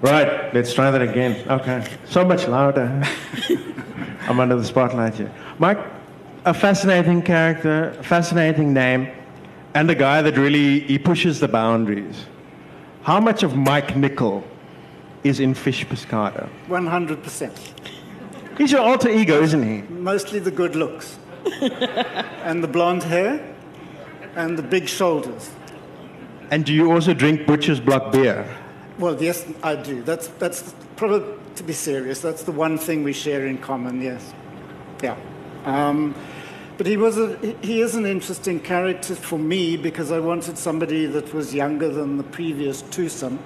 Right, let's try that again. Okay, so much louder. I'm under the spotlight here. Mike, a fascinating character, fascinating name, and a guy that really he pushes the boundaries. How much of Mike Nickel is in Fish Pescado? 100%. He's your alter ego, isn't he? Mostly the good looks. and the blonde hair and the big shoulders. And do you also drink Butcher's Block beer? Well, yes, I do. That's, that's probably, to be serious, that's the one thing we share in common, yes. Yeah. Um, but he, was a, he is an interesting character for me because I wanted somebody that was younger than the previous twosome.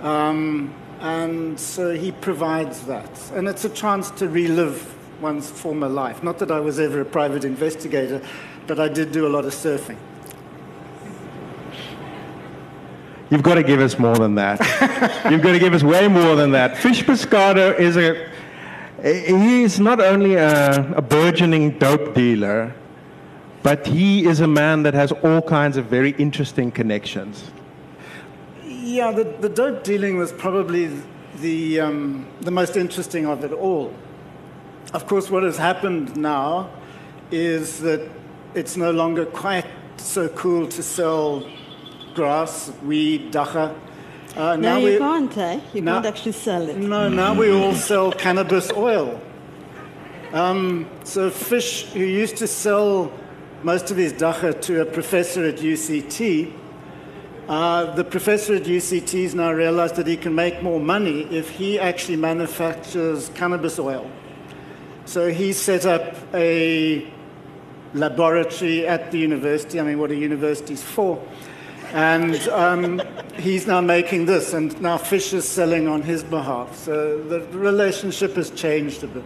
Um, and so he provides that. And it's a chance to relive one's former life. Not that I was ever a private investigator, but I did do a lot of surfing. You've got to give us more than that. You've got to give us way more than that. Fish Pescado is a. He is not only a, a burgeoning dope dealer, but he is a man that has all kinds of very interesting connections. Yeah, the, the dope dealing was probably the, um, the most interesting of it all. Of course, what has happened now is that it's no longer quite so cool to sell grass, weed, dacha. Uh, no, you can't, eh? You now, can't actually sell it. No, now we all sell cannabis oil. Um, so Fish, who used to sell most of his dacha to a professor at UCT, uh, the professor at UCT has now realized that he can make more money if he actually manufactures cannabis oil. So he set up a laboratory at the university. I mean, what a university's for and um, he's now making this, and now Fish is selling on his behalf. So the relationship has changed a bit.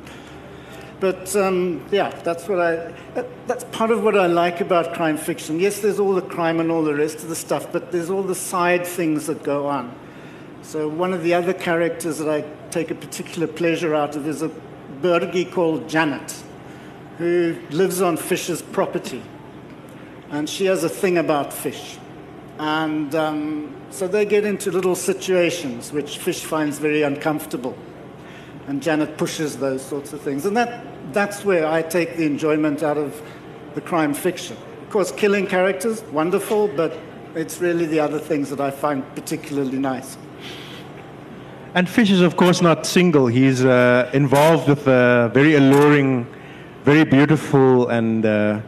But um, yeah, that's what I. That's part of what I like about crime fiction. Yes, there's all the crime and all the rest of the stuff, but there's all the side things that go on. So one of the other characters that I take a particular pleasure out of is a Bergie called Janet, who lives on Fish's property, and she has a thing about fish. And um, so they get into little situations which Fish finds very uncomfortable. And Janet pushes those sorts of things. And that, that's where I take the enjoyment out of the crime fiction. Of course, killing characters, wonderful, but it's really the other things that I find particularly nice. And Fish is, of course, not single. He's uh, involved with a very alluring, very beautiful, and uh,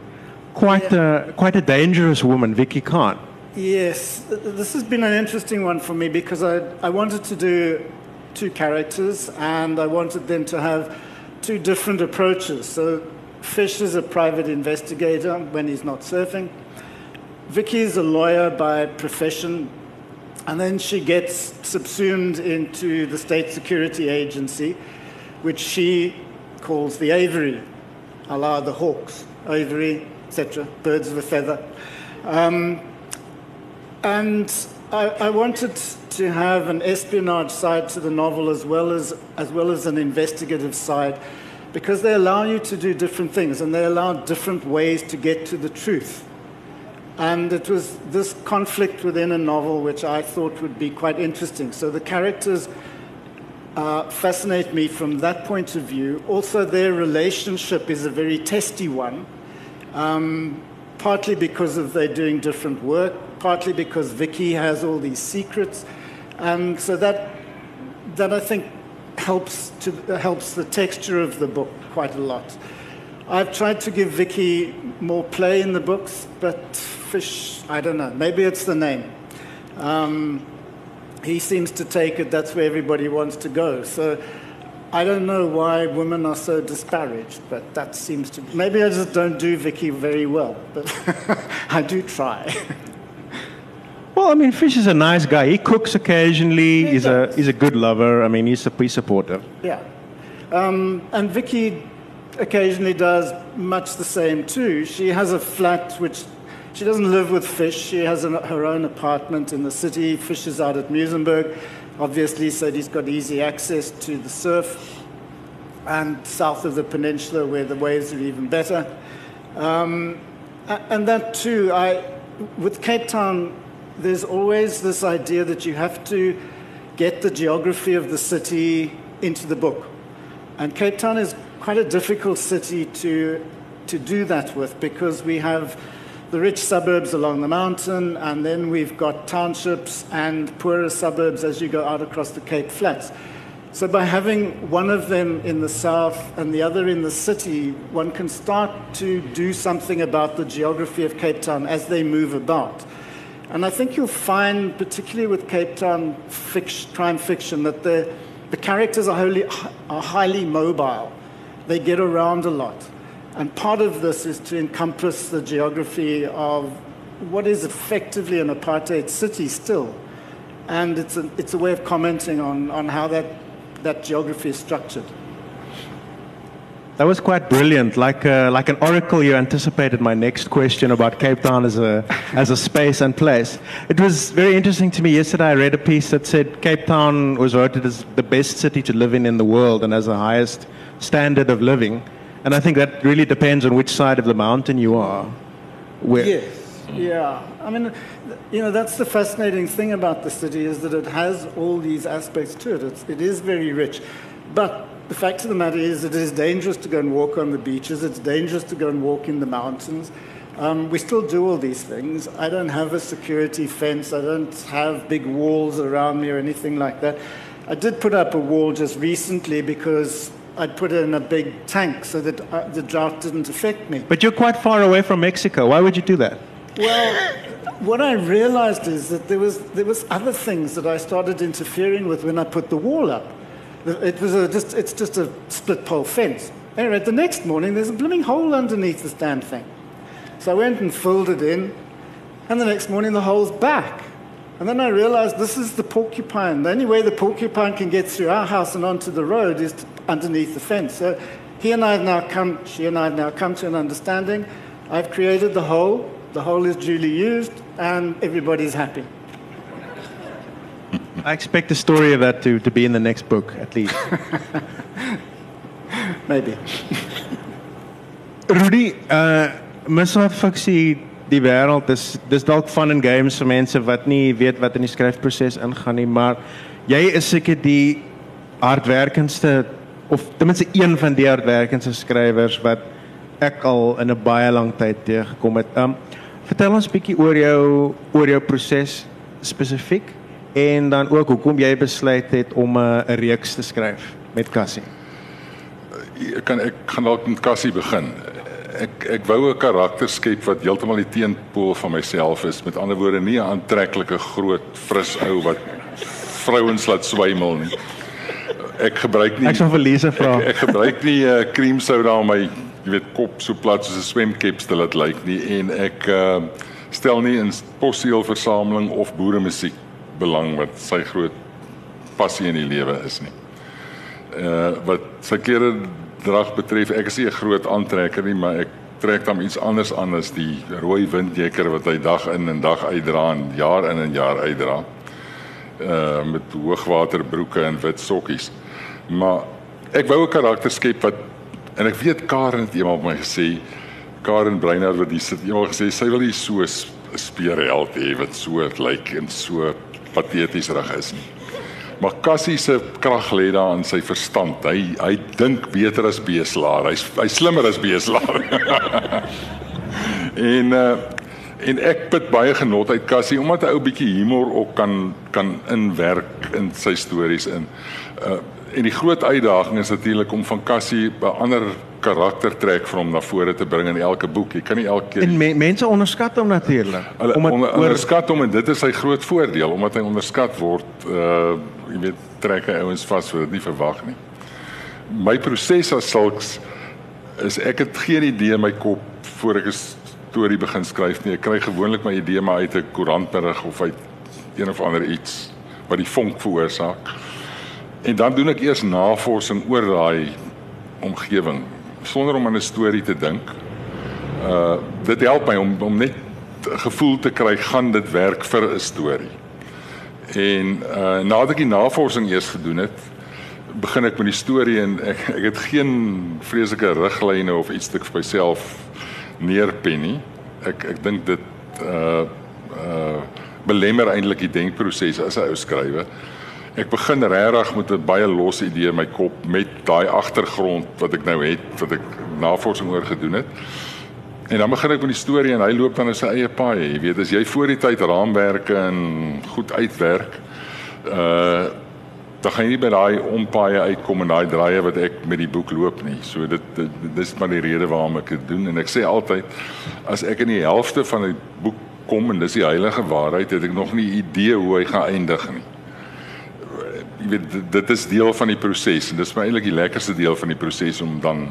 quite, yeah. a, quite a dangerous woman, Vicky Khan. Yes, this has been an interesting one for me because I, I wanted to do two characters and I wanted them to have two different approaches. So Fish is a private investigator when he's not surfing. Vicky is a lawyer by profession, and then she gets subsumed into the State Security Agency, which she calls the Aviary, a la the Hawks, Aviary, etc., birds of a feather. Um, and I, I, wanted to have an espionage side to the novel as well as, as well as an investigative side because they allow you to do different things and they allow different ways to get to the truth. And it was this conflict within a novel which I thought would be quite interesting. So the characters uh, fascinate me from that point of view. Also, their relationship is a very testy one, um, partly because of they're doing different work, partly because Vicky has all these secrets. And so that, that I think helps, to, helps the texture of the book quite a lot. I've tried to give Vicky more play in the books, but Fish, I don't know, maybe it's the name. Um, he seems to take it, that's where everybody wants to go. So I don't know why women are so disparaged, but that seems to. Maybe I just don't do Vicky very well, but I do try. Well, I mean, Fish is a nice guy. He cooks occasionally. He he's a he's a good lover. I mean, he's a pretty supportive. Yeah, um, and Vicky occasionally does much the same too. She has a flat which she doesn't live with Fish. She has an, her own apartment in the city. Fish is out at Muizenberg, obviously, so he's got easy access to the surf and south of the peninsula where the waves are even better. Um, and that too, I with Cape Town there's always this idea that you have to get the geography of the city into the book. And Cape Town is quite a difficult city to, to do that with because we have the rich suburbs along the mountain, and then we've got townships and poorer suburbs as you go out across the Cape Flats. So, by having one of them in the south and the other in the city, one can start to do something about the geography of Cape Town as they move about. And I think you'll find, particularly with Cape Town fiction, crime fiction, that the, the characters are, wholly, are highly mobile. They get around a lot. And part of this is to encompass the geography of what is effectively an apartheid city still. And it's a, it's a way of commenting on, on how that, that geography is structured. That was quite brilliant. Like, uh, like an oracle, you anticipated my next question about Cape Town as a, as a space and place. It was very interesting to me. Yesterday, I read a piece that said Cape Town was voted as the best city to live in in the world and has the highest standard of living. And I think that really depends on which side of the mountain you are. Where yes, yeah. I mean, you know, that's the fascinating thing about the city is that it has all these aspects to it. It's, it is very rich. But the fact of the matter is it is dangerous to go and walk on the beaches. It's dangerous to go and walk in the mountains. Um, we still do all these things. I don't have a security fence. I don't have big walls around me or anything like that. I did put up a wall just recently because I'd put it in a big tank so that uh, the drought didn't affect me. But you're quite far away from Mexico. Why would you do that? Well, what I realized is that there was, there was other things that I started interfering with when I put the wall up. It was a, just, it's just a split pole fence. Anyway, the next morning, there's a blooming hole underneath this damn thing. So I went and filled it in, and the next morning, the hole's back. And then I realized this is the porcupine. The only way the porcupine can get through our house and onto the road is underneath the fence. So he and I have now come, she and I have now come to an understanding. I've created the hole, the hole is duly used, and everybody's happy. I expect the story of that to, to be in the next book, at least. Maybe. Rudy, uh, misdaad fiksie die wêreld is dis dalk fun and games vir mense wat nie weet wat in die skryfproses ingaan nie, maar jy is seker die hardwerkendste of ten minste een van die hardwerkendste skrywers wat ek al in 'n baie lang tyd teëgekom het. Um vertel ons bietjie oor jou oor jou proses spesifiek en dan ook hoekom jy besluit het om 'n uh, reeks te skryf met Cassie. Ek kan ek gaan dalk met Cassie begin ek ek wou 'n karakter skep wat heeltemal die teenpool van myself is. Met ander woorde, nie 'n aantreklike groot fris ou wat vrouens laat swymel nie. Ek gebruik nie Ek sal vir Lise vra. Ek, ek gebruik nie uh, eh, cream soda om my jy weet kop so plat soos 'n swemkep te laat lyk nie en ek uh, stel nie in possieelversameling of boere musiek belang wat sy groot passie in die lewe is nie. Uh wat sy klere drag betref, ek is nie 'n groot aantrekker nie, maar ek trek dan iets anders aan as die rooi windjekker wat hy dag in en dag uitdra en jaar in en jaar uitdra. Uh met hoogwaterbroeke en wit sokkies. Maar ek wou 'n karakter skep wat en ek weet Karen het eendag my gesê Karen Breiner wat dis het eendag gesê sy wil nie so 'n speerheld hê wat so lyk like, en so pateties reg is nie. Maar Cassie se krag lê daar in sy verstand. Hy hy dink beter as beeslaar. Hy's hy slimmer as beeslaar. en uh en ek put baie genot uit Cassie omdat hy ou bietjie humor ook kan kan inwerk in sy stories in. Uh en die groot uitdaging is natuurlik om van Cassie 'n ander karaktertrek vir hom na vore te bring in elke boek. Jy kan nie elke keer En me, mense onderskat hom natuurlik. Omdat onder, onderskat hom en dit is sy groot voordeel omdat hy onderskat word. Uh jy weet trek hy ouens vas wat dit nie verwag nie. My proses as sulks is ek het geen idee in my kop voor ek 'n storie begin skryf nie. Ek kry gewoonlik my idee maar uit 'n koerantberig of uit een of ander iets wat die vonk veroorsaak. En dan doen ek eers navorsing oor daai omgewing sonder om aan 'n storie te dink. Uh dit help my om om net gevoel te kry gaan dit werk vir 'n storie. En uh nadat ek die navorsing eers gedoen het, begin ek met die storie en ek ek het geen vreeslike riglyne of iets te vir myself neerpen nie. Ek ek dink dit uh uh belemmer eintlik die denkproses as 'n ou skrywer. Ek begin regtig met 'n baie los idee in my kop met daai agtergrond wat ek nou het, wat ek navorsing oor gedoen het. En dan begin ek met die storie en hy loop dan in sy eie paai. Jy weet, as jy voor die tyd raamwerke en goed uitwerk, uh dan gaan jy nie by daai ompaaie uitkom en daai draaie wat ek met die boek loop nie. So dit, dit dis maar die rede waarom ek dit doen en ek sê altyd as ek in die helfte van 'n boek kom en dis die heilige waarheid, het ek nog nie idee hoe hy gaan eindig nie jy weet dit is deel van die proses en dis my eintlik die lekkerste deel van die proses om dan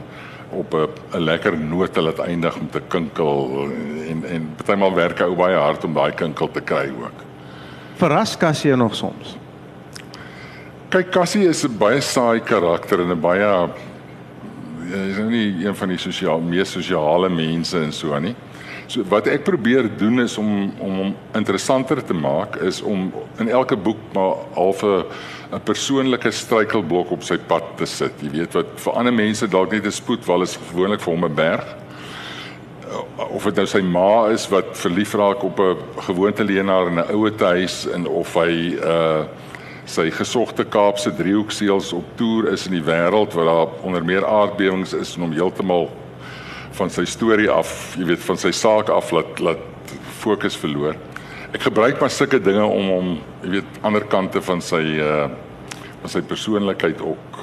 op 'n lekker noot te laat eindig met 'n kinkel en en partymal werk ou baie hard om daai kinkel te kry ook. Verras Cassie nog soms. Kyk Cassie is 'n baie saai karakter en 'n baie hy is nou nie een van die sosiaal mees sosiale mense en so aan nie. So wat ek probeer doen is om om hom interessanter te maak is om in elke boek maar half 'n 'n persoonlike struikelblok op sy pad te sit. Jy weet wat vir ander mense dalk net 'n spoedwal is gewoonlik vir hom 'n berg. Of dit nou sy ma is wat verlief raak op 'n gewoonteleienaar in 'n ouete huis en of hy uh sy gesogte Kaapse driehoekseels op toer is in die wêreld waar daar onder meer aardbewings is en hom heeltemal van sy storie af, jy weet, van sy saak af laat laat fokus verloor ek gebruik maar sulke dinge om hom, jy weet, ander kante van sy uh van sy persoonlikheid ook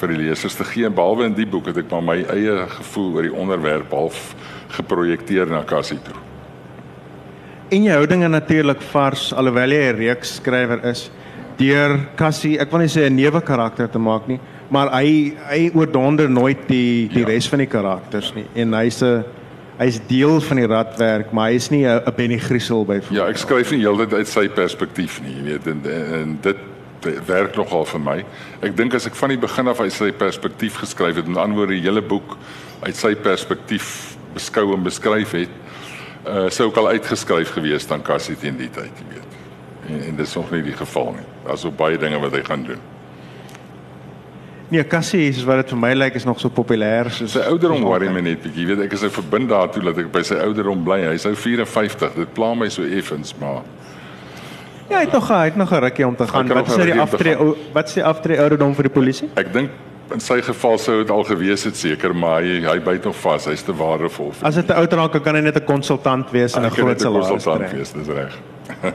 vir die lesers te gee. Behalwe in die boek het ek maar my eie gevoel oor die onderwerp half geprojekteer na Cassie toe. En jou houdinge natuurlik vars alhoewel jy 'n reeks skrywer is deur Cassie, ek wil nie sê 'n neuwe karakter te maak nie, maar hy hy oordonder nooit die die ja. res van die karakters nie en hy's 'n hy's deel van die radwerk, maar hy's nie 'n Benny Griesel by. Ja, ek skryf nie heeltyd uit sy perspektief nie, jy weet, en, en dit werk nogal vir my. Ek dink as ek van die begin af uit sy perspektief geskryf het, ander woorde die hele boek uit sy perspektief beskou en beskryf het, uh, sou ek al uitgeskryf gewees dan Cassie teen die tyd, jy weet. En, en dit is nog nie die geval nie. Daar's ook baie dinge wat hy gaan doen. Nee, Cassie is wat dit vir my lyk is nog so populêr soos sy ouderdom worry my net bietjie. Jy weet ek is nou verbind daartoe dat ek by sy ouderdom bly. Hy's nou 54. Dit pla my so effens, maar Ja, hy het nog hy het nog 'n rukkie om te gaan. Wat is die aftree wat die aftree ouderdom vir die polisie? Ek dink in sy geval sou dit al gewees het seker, maar hy hy byt nog vas. Hy's te waardevol. As dit 'n ou raak, kan hy net 'n konsultant wees en 'n groot salaris. 'n konsultant wees, dis reg.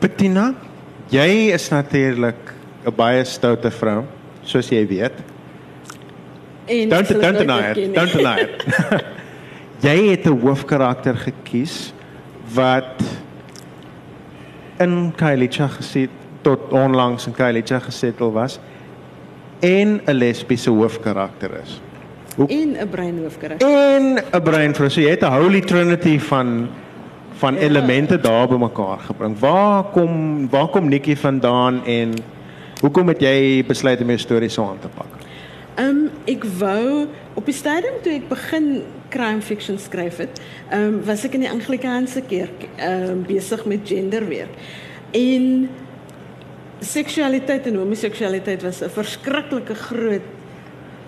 Bettina, jy is natuurlik 'n baie stoute vrou, soos jy weet. En don't don't deny it. Don't deny it. jy het 'n hoofkarakter gekies wat in Kailicha gesit tot onlangs in Kailicha gesettel was en 'n lesbiese hoofkarakter is. Hoe en 'n breinhoofkarakter. En 'n breinvrou. So jy het 'n holy trinity van van ja. elemente daar bymekaar gebring. Waar kom waar kom Nikki vandaan en Hoekom het jy besluit om jou storie so aan te pak? Ehm um, ek wou op die stadium toe ek begin crime fiction skryf het, ehm um, was ek in die Anglikaanse kerk ehm um, besig met genderwerk. En seksualiteit en homoseksualiteit was 'n verskriklike groot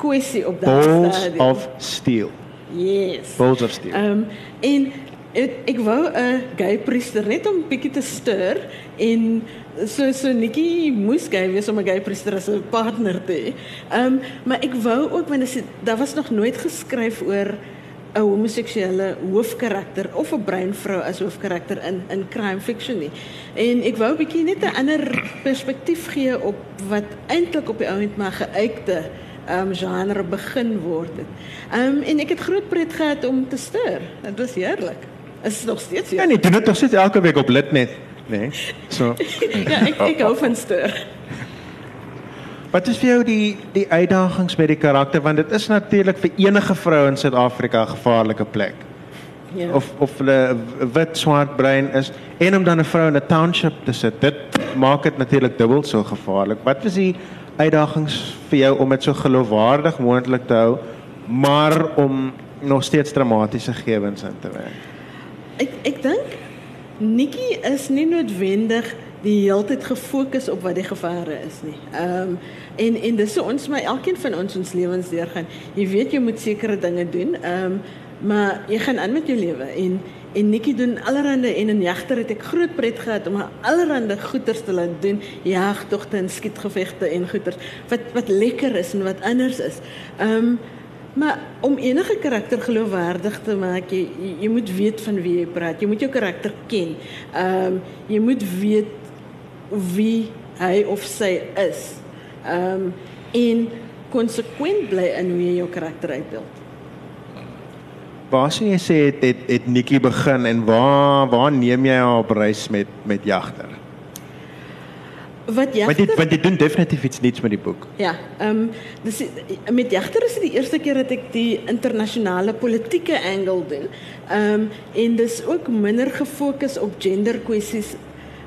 kwessie op daardie stadium. Balls of steel. Yes. Balls of steel. Ehm um, en ek, ek wou 'n gay priester net om bietjie te stuur en so so Nikki moes gay wees om 'n gay priester as 'n partner te hê. Ehm um, maar ek wou ook want daar was nog nooit geskryf oor 'n homoseksuele hoofkarakter of 'n breinvrou as hoofkarakter in in crime fiction nie. En ek wou 'n bietjie net 'n ander perspektief gee op wat eintlik op die ount maar geuite ehm um, genre begin word het. Ehm um, en ek het groot pret gehad om te stuur. Dit was heerlik. Is nog steeds. Ja, nee, doen dit nog steeds elke week op Litnet nee. So. ja, ek ek hou van stoor. Wat is vir jou die die uitdagings met die karakter want dit is natuurlik vir enige vrou in Suid-Afrika 'n gevaarlike plek. Ja. Of of hulle wit swart brein is en om dan 'n vrou in 'n township te sit, dit maak dit natuurlik dubbel so gevaarlik. Wat is die uitdagings vir jou om dit so geloofwaardig moontlik te hou, maar om nog steeds dramatiese gewens in te werk? Ek ek dink Nikki is nie noodwendig die heeltyd gefokus op wat die gevare is nie. Ehm um, en en dis so ons maar elkeen van ons ons lewens deurgaan. Jy weet jy moet sekere dinge doen. Ehm um, maar jy gaan aan met jou lewe en en Nikki doen allerhande en in jagter het ek groot pret gehad om allerhande goeters te laat doen, jagtogte en skietgevegte en goeters wat wat lekker is en wat anders is. Ehm um, maar om enige karakter geloofwaardig te maak, jy jy moet weet van wie jy praat. Jy moet jou karakter ken. Ehm um, jy moet weet wie hy of sy is. Ehm um, en konsekwent bly in hoe jy jou karakter uitbeeld. Waar sien jy sê het het, het Nikki begin en waar waar neem jy haar op reis met met jagter? Wat Want jagter dit want dit doen definitief iets niets met die boek. Ja, ehm um, dis met jagter is dit die eerste keer dat ek die internasionale politieke angle doen. Ehm um, en dis ook minder gefokus op gender kwessies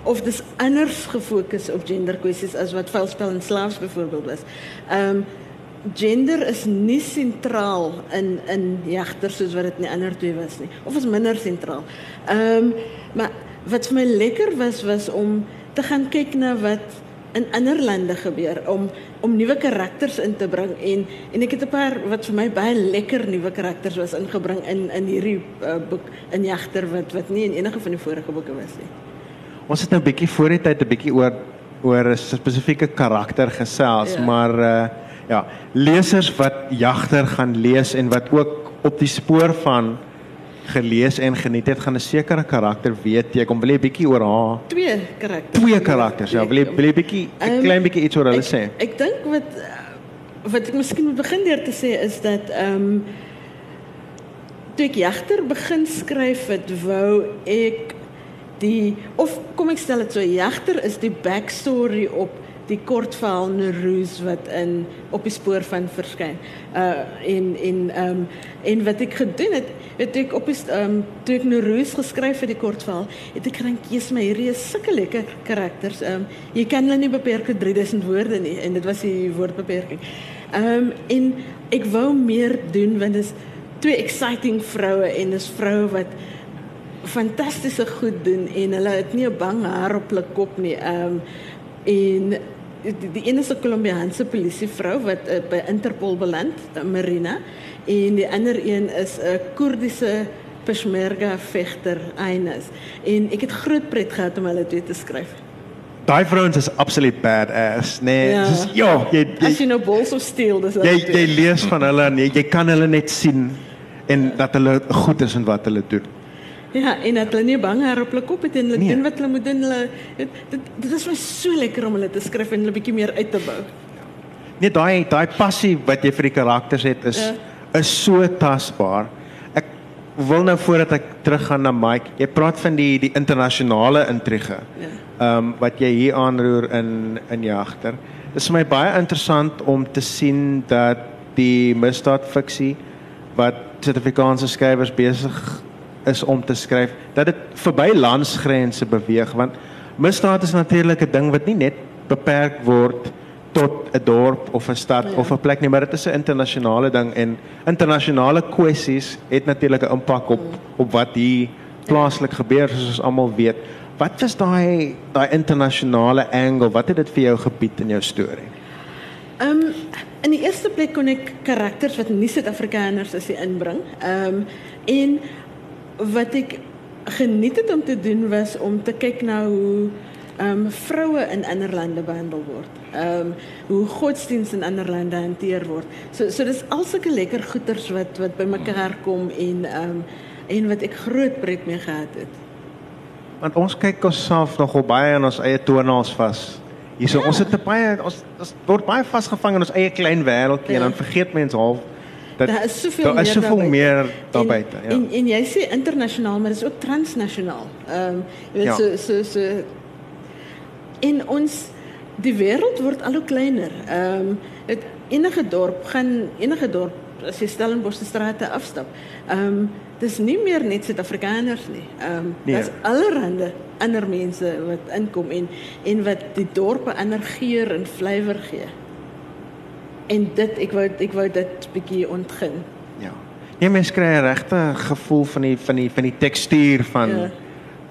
of dis anders gefokus op gender kwessies as wat vuilspel en slaafs byvoorbeeld was. Ehm um, gender is nie sentraal in in jagter soos wat dit in die ander twee was nie of is minder sentraal. Ehm um, maar wat vir my lekker was was om te gaan kyk na wat in ander lande gebeur om om nuwe karakters in te bring en en ek het 'n paar wat vir my baie lekker nuwe karakters was ingebring in in hierdie uh, boek in jagter wat wat nie in enige van die vorige boeke was nie. Ons het nou 'n bietjie voor die tyd 'n bietjie oor oor 'n spesifieke karakter gesels, Ja. maar uh ja, lesers wat jagter gaan lees en wat ook op die spoor van gelees en geniet het, gaan 'n sekere karakter weet jy. Kom wil jy 'n bietjie oor haar Twee karakters. twee karakters. Ja, wil jy wil jy 'n bietjie 'n Ehm, klein bietjie iets oor hulle ek, sê? Ek dink wat eh, wat ek miskien moet begin deur te sê is dat ehm um, toe ek jagter begin skryf het, wou ek die of kom ek stel dit so jagter is die backstory op die kortverhaal Neroos wat in op die spoor van verskyn. Uh en en ehm um, en wat ek gedoen het, het ek op die ehm um, toe ek Neroos geskryf het die kortverhaal, het ek gedink jy's my hierdie is sulke lekker karakters. Ehm um, jy kan hulle nie beperk tot 3000 woorde nie en dit was die woordbeperking. Ehm um, en ek wou meer doen want dit is twee exciting vroue en dis vroue wat fantastiese goed doen en hulle het nie 'n bang haar op hulle kop nie. Ehm um, en die, die een is 'n Kolumbiaanse polisievrou wat uh, by Interpol beland, uh, Marina, en die ander een is 'n Koerdiese Peshmerga vegter, Aines. En ek het groot pret gehad om hulle twee te skryf. Daai vrouens is absoluut badass, nee. Ja. Dis ja, jy As jy, jy nou Balls of Steel, dis jy, jy lees van hulle en jy, jy kan hulle net sien en dat hulle goed is in wat hulle doen. Ja, en dat hulle nie bang haar op hulle kop het en hulle Nee. doen wat hulle moet doen. Hulle dit dit, dit is my so lekker om hulle te skryf en hulle bietjie meer uit te bou. Nee, daai daai passie wat jy vir die karakters het is Ja. is so tasbaar. Ek wil nou voordat ek teruggaan na Mike, jy praat van die die internasionale intrige. Ja. Ehm um, wat jy hier aanroer in in jagter. Dit is vir my baie interessant om te sien dat die misdaadfiksie wat Suid-Afrikaanse skrywers besig is om te skryf, dat dit verby landsgrense beweeg want misdaad is natuurlik 'n ding wat nie net beperk word tot 'n dorp of 'n stad Ja. of 'n plek nie, maar dit is 'n internasionale ding en internasionale kwessies het natuurlik 'n impak op op wat hier plaaslik gebeur soos ons almal weet. Wat was daai daai internasionale angle? Wat het dit vir jou gebied in jou storie? Ehm um, in die eerste plek kon ek karakters wat nie Suid-Afrikaners is inbring. Ehm um, en wat ek geniet het om te doen was om te kyk na hoe ehm um, vroue in ander lande behandel word. Ehm um, hoe godsdienst in ander lande hanteer word. So so dis al sulke lekker goeters wat wat bymekaar kom en ehm um, en wat ek groot pret mee gehad het. Want ons kyk onsself nogal baie in ons eie tonaals vas. Hierso Ja. ons het te baie ons, ons word baie vasgevang in ons eie klein wêreldjie Ja. en dan vergeet mens half dat Daar is soveel daar is soveel meer daar buite, ja. en en jy sê internasionaal, maar dit is ook transnasionaal. Ehm um, jy weet Ja. so so so in ons die wêreld word al hoe kleiner. Ehm um, dit enige dorp gaan enige dorp as jy Stellenbosch se strate afstap. Ehm um, dis nie meer net Suid-Afrikaners nie. Ehm um, Nee. daar's allerhande ander mense wat inkom en en wat die dorpe ander geur en flavour gee. En dit ek wou ek wou dit bietjie ontgin. Ja. Nee, mens kry 'n regte gevoel van die van die van die tekstuur van Ja.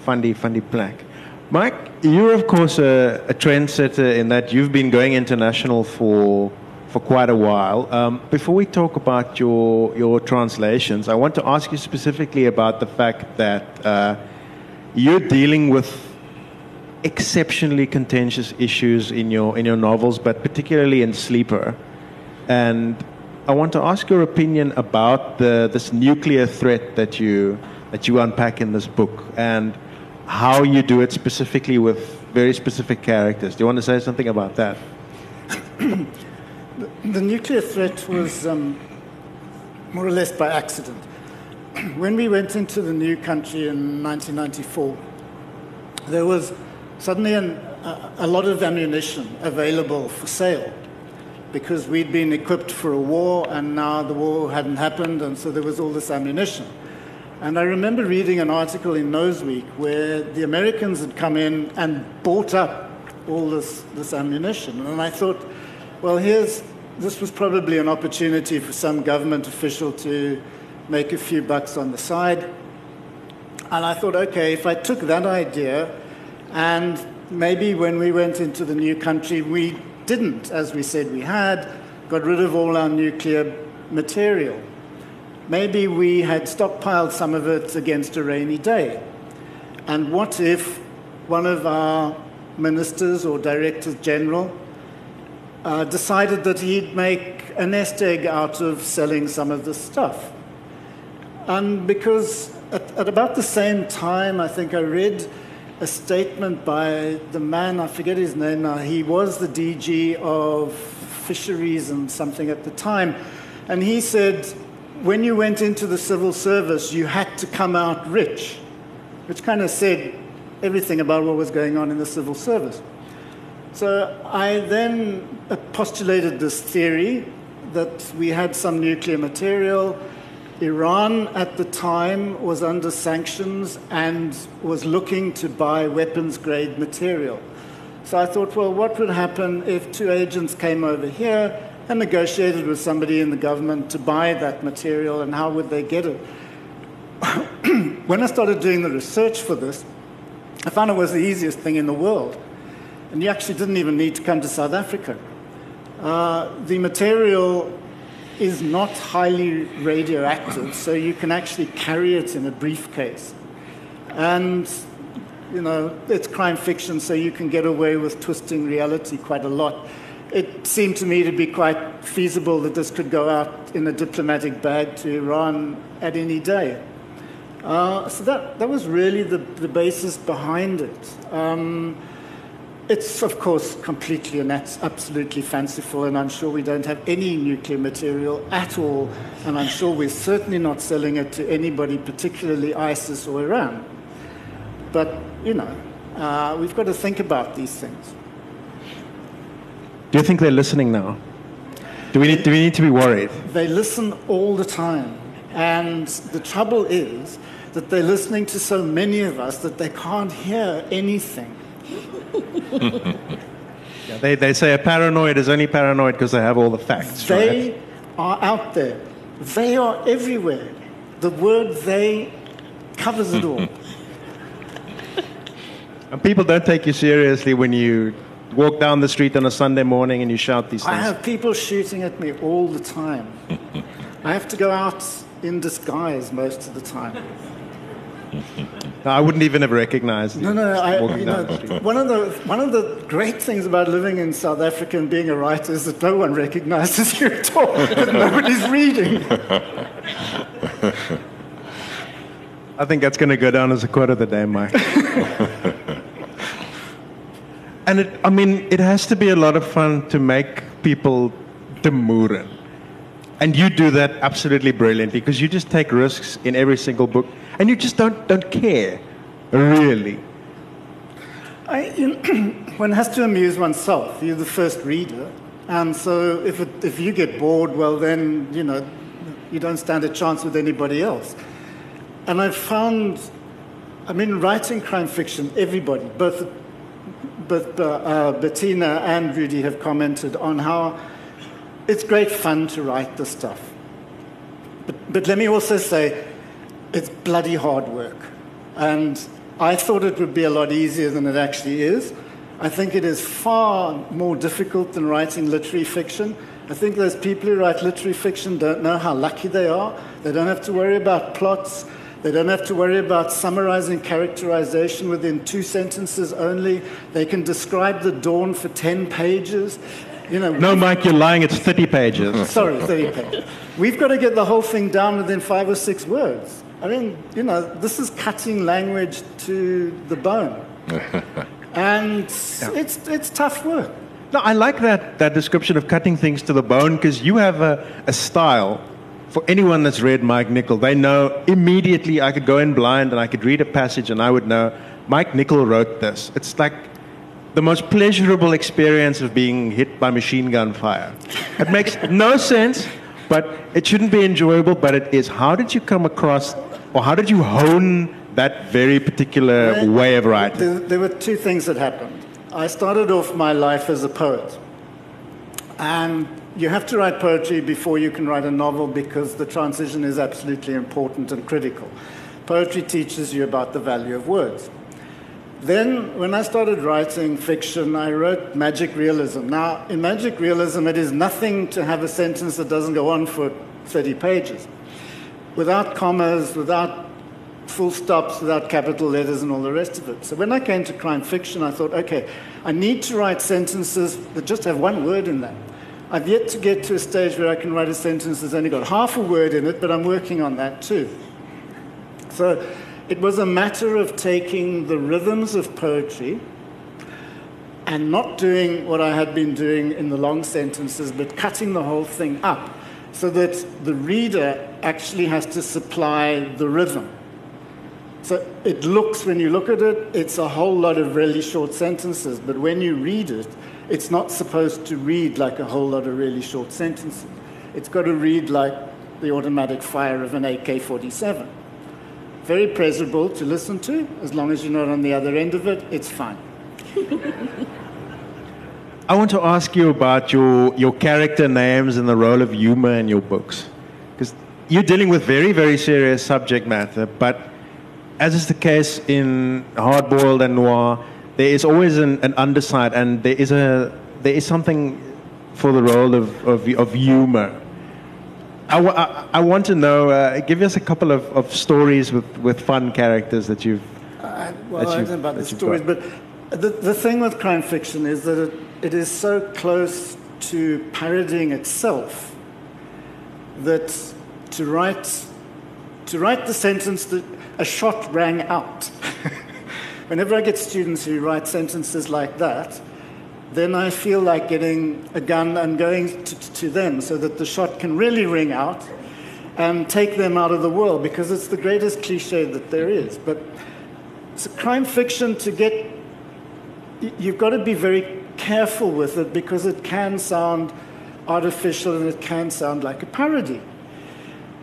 van die van die plek. Mike, you're of course a, a trendsetter in that you've been going international for for quite a while. Um, before we talk about your your translations, I want to ask you specifically about the fact that uh, you're dealing with exceptionally contentious issues in your in your novels, but particularly in Sleeper. And I want to ask your opinion about the this nuclear threat that you that you unpack in this book and how you do it specifically with very specific characters. Do you want to say something about that? the, nuclear threat was um, more or less by accident. when we went into the new country in 1994, there was suddenly an, a, a lot of ammunition available for sale because we'd been equipped for a war and now the war hadn't happened, and so there was all this ammunition. And I remember reading an article in Newsweek where the Americans had come in and bought up all this, this ammunition. And I thought, well, here's, this was probably an opportunity for some government official to make a few bucks on the side. And I thought, okay, if I took that idea and maybe when we went into the new country, we didn't, as we said we had, got rid of all our nuclear material. Maybe we had stockpiled some of it against a rainy day. And what if one of our ministers or directors general uh, decided that he'd make a nest egg out of selling some of this stuff? And because at, at about the same time, I think I read a statement by the man, I forget his name now, he was the DG of fisheries and something at the time. And he said, when you went into the civil service, you had to come out rich, which kind of said everything about what was going on in the civil service. So I then postulated this theory that we had some nuclear material Iran at the time was under sanctions and was looking to buy weapons grade material. So I thought, well, what would happen if two agents came over here and negotiated with somebody in the government to buy that material and how would they get it? when I started doing the research for this, I found it was the easiest thing in the world. And you actually didn't even need to come to South Africa. Uh, the material is not highly radioactive, so you can actually carry it in a briefcase. And, you know, it's crime fiction, so you can get away with twisting reality quite a lot. It seemed to me to be quite feasible that this could go out in a diplomatic bag to Iran at any day. Uh, so that, that was really the, the basis behind it. Um, it's, of course, completely and that's absolutely fanciful, and I'm sure we don't have any nuclear material at all, and I'm sure we're certainly not selling it to anybody, particularly ISIS or Iran. But, you know, uh, we've got to think about these things. Do you think they're listening now? Do we need, do we need to be worried? They listen all the time. And the trouble is that they're listening to so many of us that they can't hear anything. yeah, they, they say a paranoid is only paranoid because they have all the facts. They right? are out there. They are everywhere. The word they covers it all. and people don't take you seriously when you walk down the street on a Sunday morning and you shout these things. I have people shooting at me all the time. I have to go out in disguise most of the time. I wouldn't even have recognized. No, no. I, you know, one of the one of the great things about living in South Africa and being a writer is that no one recognizes you at all. nobody's reading. I think that's going to go down as a quote of the day, Mike. and it, I mean, it has to be a lot of fun to make people demurren. And you do that absolutely brilliantly because you just take risks in every single book and you just don't, don't care, really. I, you know, one has to amuse oneself. You're the first reader. And so if, it, if you get bored, well, then, you know, you don't stand a chance with anybody else. And I've found, I mean, writing crime fiction, everybody, both, both uh, Bettina and Rudy have commented on how it's great fun to write this stuff. But, but let me also say, it's bloody hard work. And I thought it would be a lot easier than it actually is. I think it is far more difficult than writing literary fiction. I think those people who write literary fiction don't know how lucky they are. They don't have to worry about plots. They don't have to worry about summarizing characterization within two sentences only. They can describe the dawn for 10 pages. You know, No, Mike, you're lying. It's 30 pages. sorry, 30 pages. We've got to get the whole thing down within five or six words. I mean, you know, this is cutting language to the bone. and it's, it's tough work. No, I like that, that description of cutting things to the bone because you have a, a style. For anyone that's read Mike Nichol, they know immediately I could go in blind and I could read a passage and I would know Mike Nichol wrote this. It's like the most pleasurable experience of being hit by machine gun fire. It makes no sense, but it shouldn't be enjoyable, but it is. How did you come across, or how did you hone that very particular way of writing? There, there were two things that happened. I started off my life as a poet. And you have to write poetry before you can write a novel because the transition is absolutely important and critical. Poetry teaches you about the value of words. Then, when I started writing fiction, I wrote magic realism. Now, in magic realism, it is nothing to have a sentence that doesn't go on for 30 pages. Without commas, without full stops, without capital letters, and all the rest of it. So, when I came to crime fiction, I thought, okay, I need to write sentences that just have one word in them. I've yet to get to a stage where I can write a sentence that's only got half a word in it, but I'm working on that too. So it was a matter of taking the rhythms of poetry and not doing what I had been doing in the long sentences, but cutting the whole thing up so that the reader actually has to supply the rhythm. So it looks, when you look at it, it's a whole lot of really short sentences, but when you read it, it's not supposed to read like a whole lot of really short sentences. It's got to read like the automatic fire of an AK 47. Very pleasurable to listen to, as long as you're not on the other end of it, it's fine. I want to ask you about your, your character names and the role of humor in your books. Because you're dealing with very, very serious subject matter, but as is the case in Hardboiled and Noir, there is always an, an underside, and there is, a, there is something for the role of, of, of humor. I, w- I, I want to know, uh, give us a couple of, of stories with, with fun characters that you've. I, well, that I don't know about the stories, got. but the, the thing with crime fiction is that it, it is so close to parodying itself that to write, to write the sentence that a shot rang out. Whenever I get students who write sentences like that, then I feel like getting a gun and going to, to them so that the shot can really ring out and take them out of the world because it's the greatest cliche that there is. But it's so crime fiction to get you've got to be very careful with it because it can sound artificial and it can sound like a parody.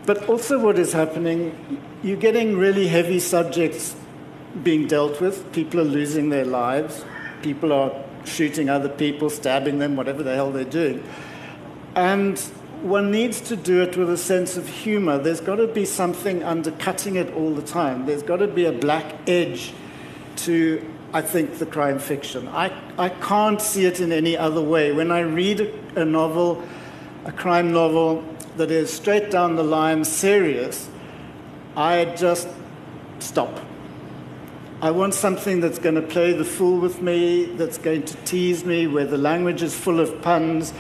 But also, what is happening, you're getting really heavy subjects being dealt with. People are losing their lives. People are shooting other people, stabbing them, whatever the hell they're doing. And one needs to do it with a sense of humor. There's got to be something undercutting it all the time. There's got to be a black edge to, I think, the crime fiction. I, I can't see it in any other way. When I read a, a novel, a crime novel that is straight down the line serious, I just stop. I want something that's going to play the fool with me, that's going to tease me, where the language is full of puns,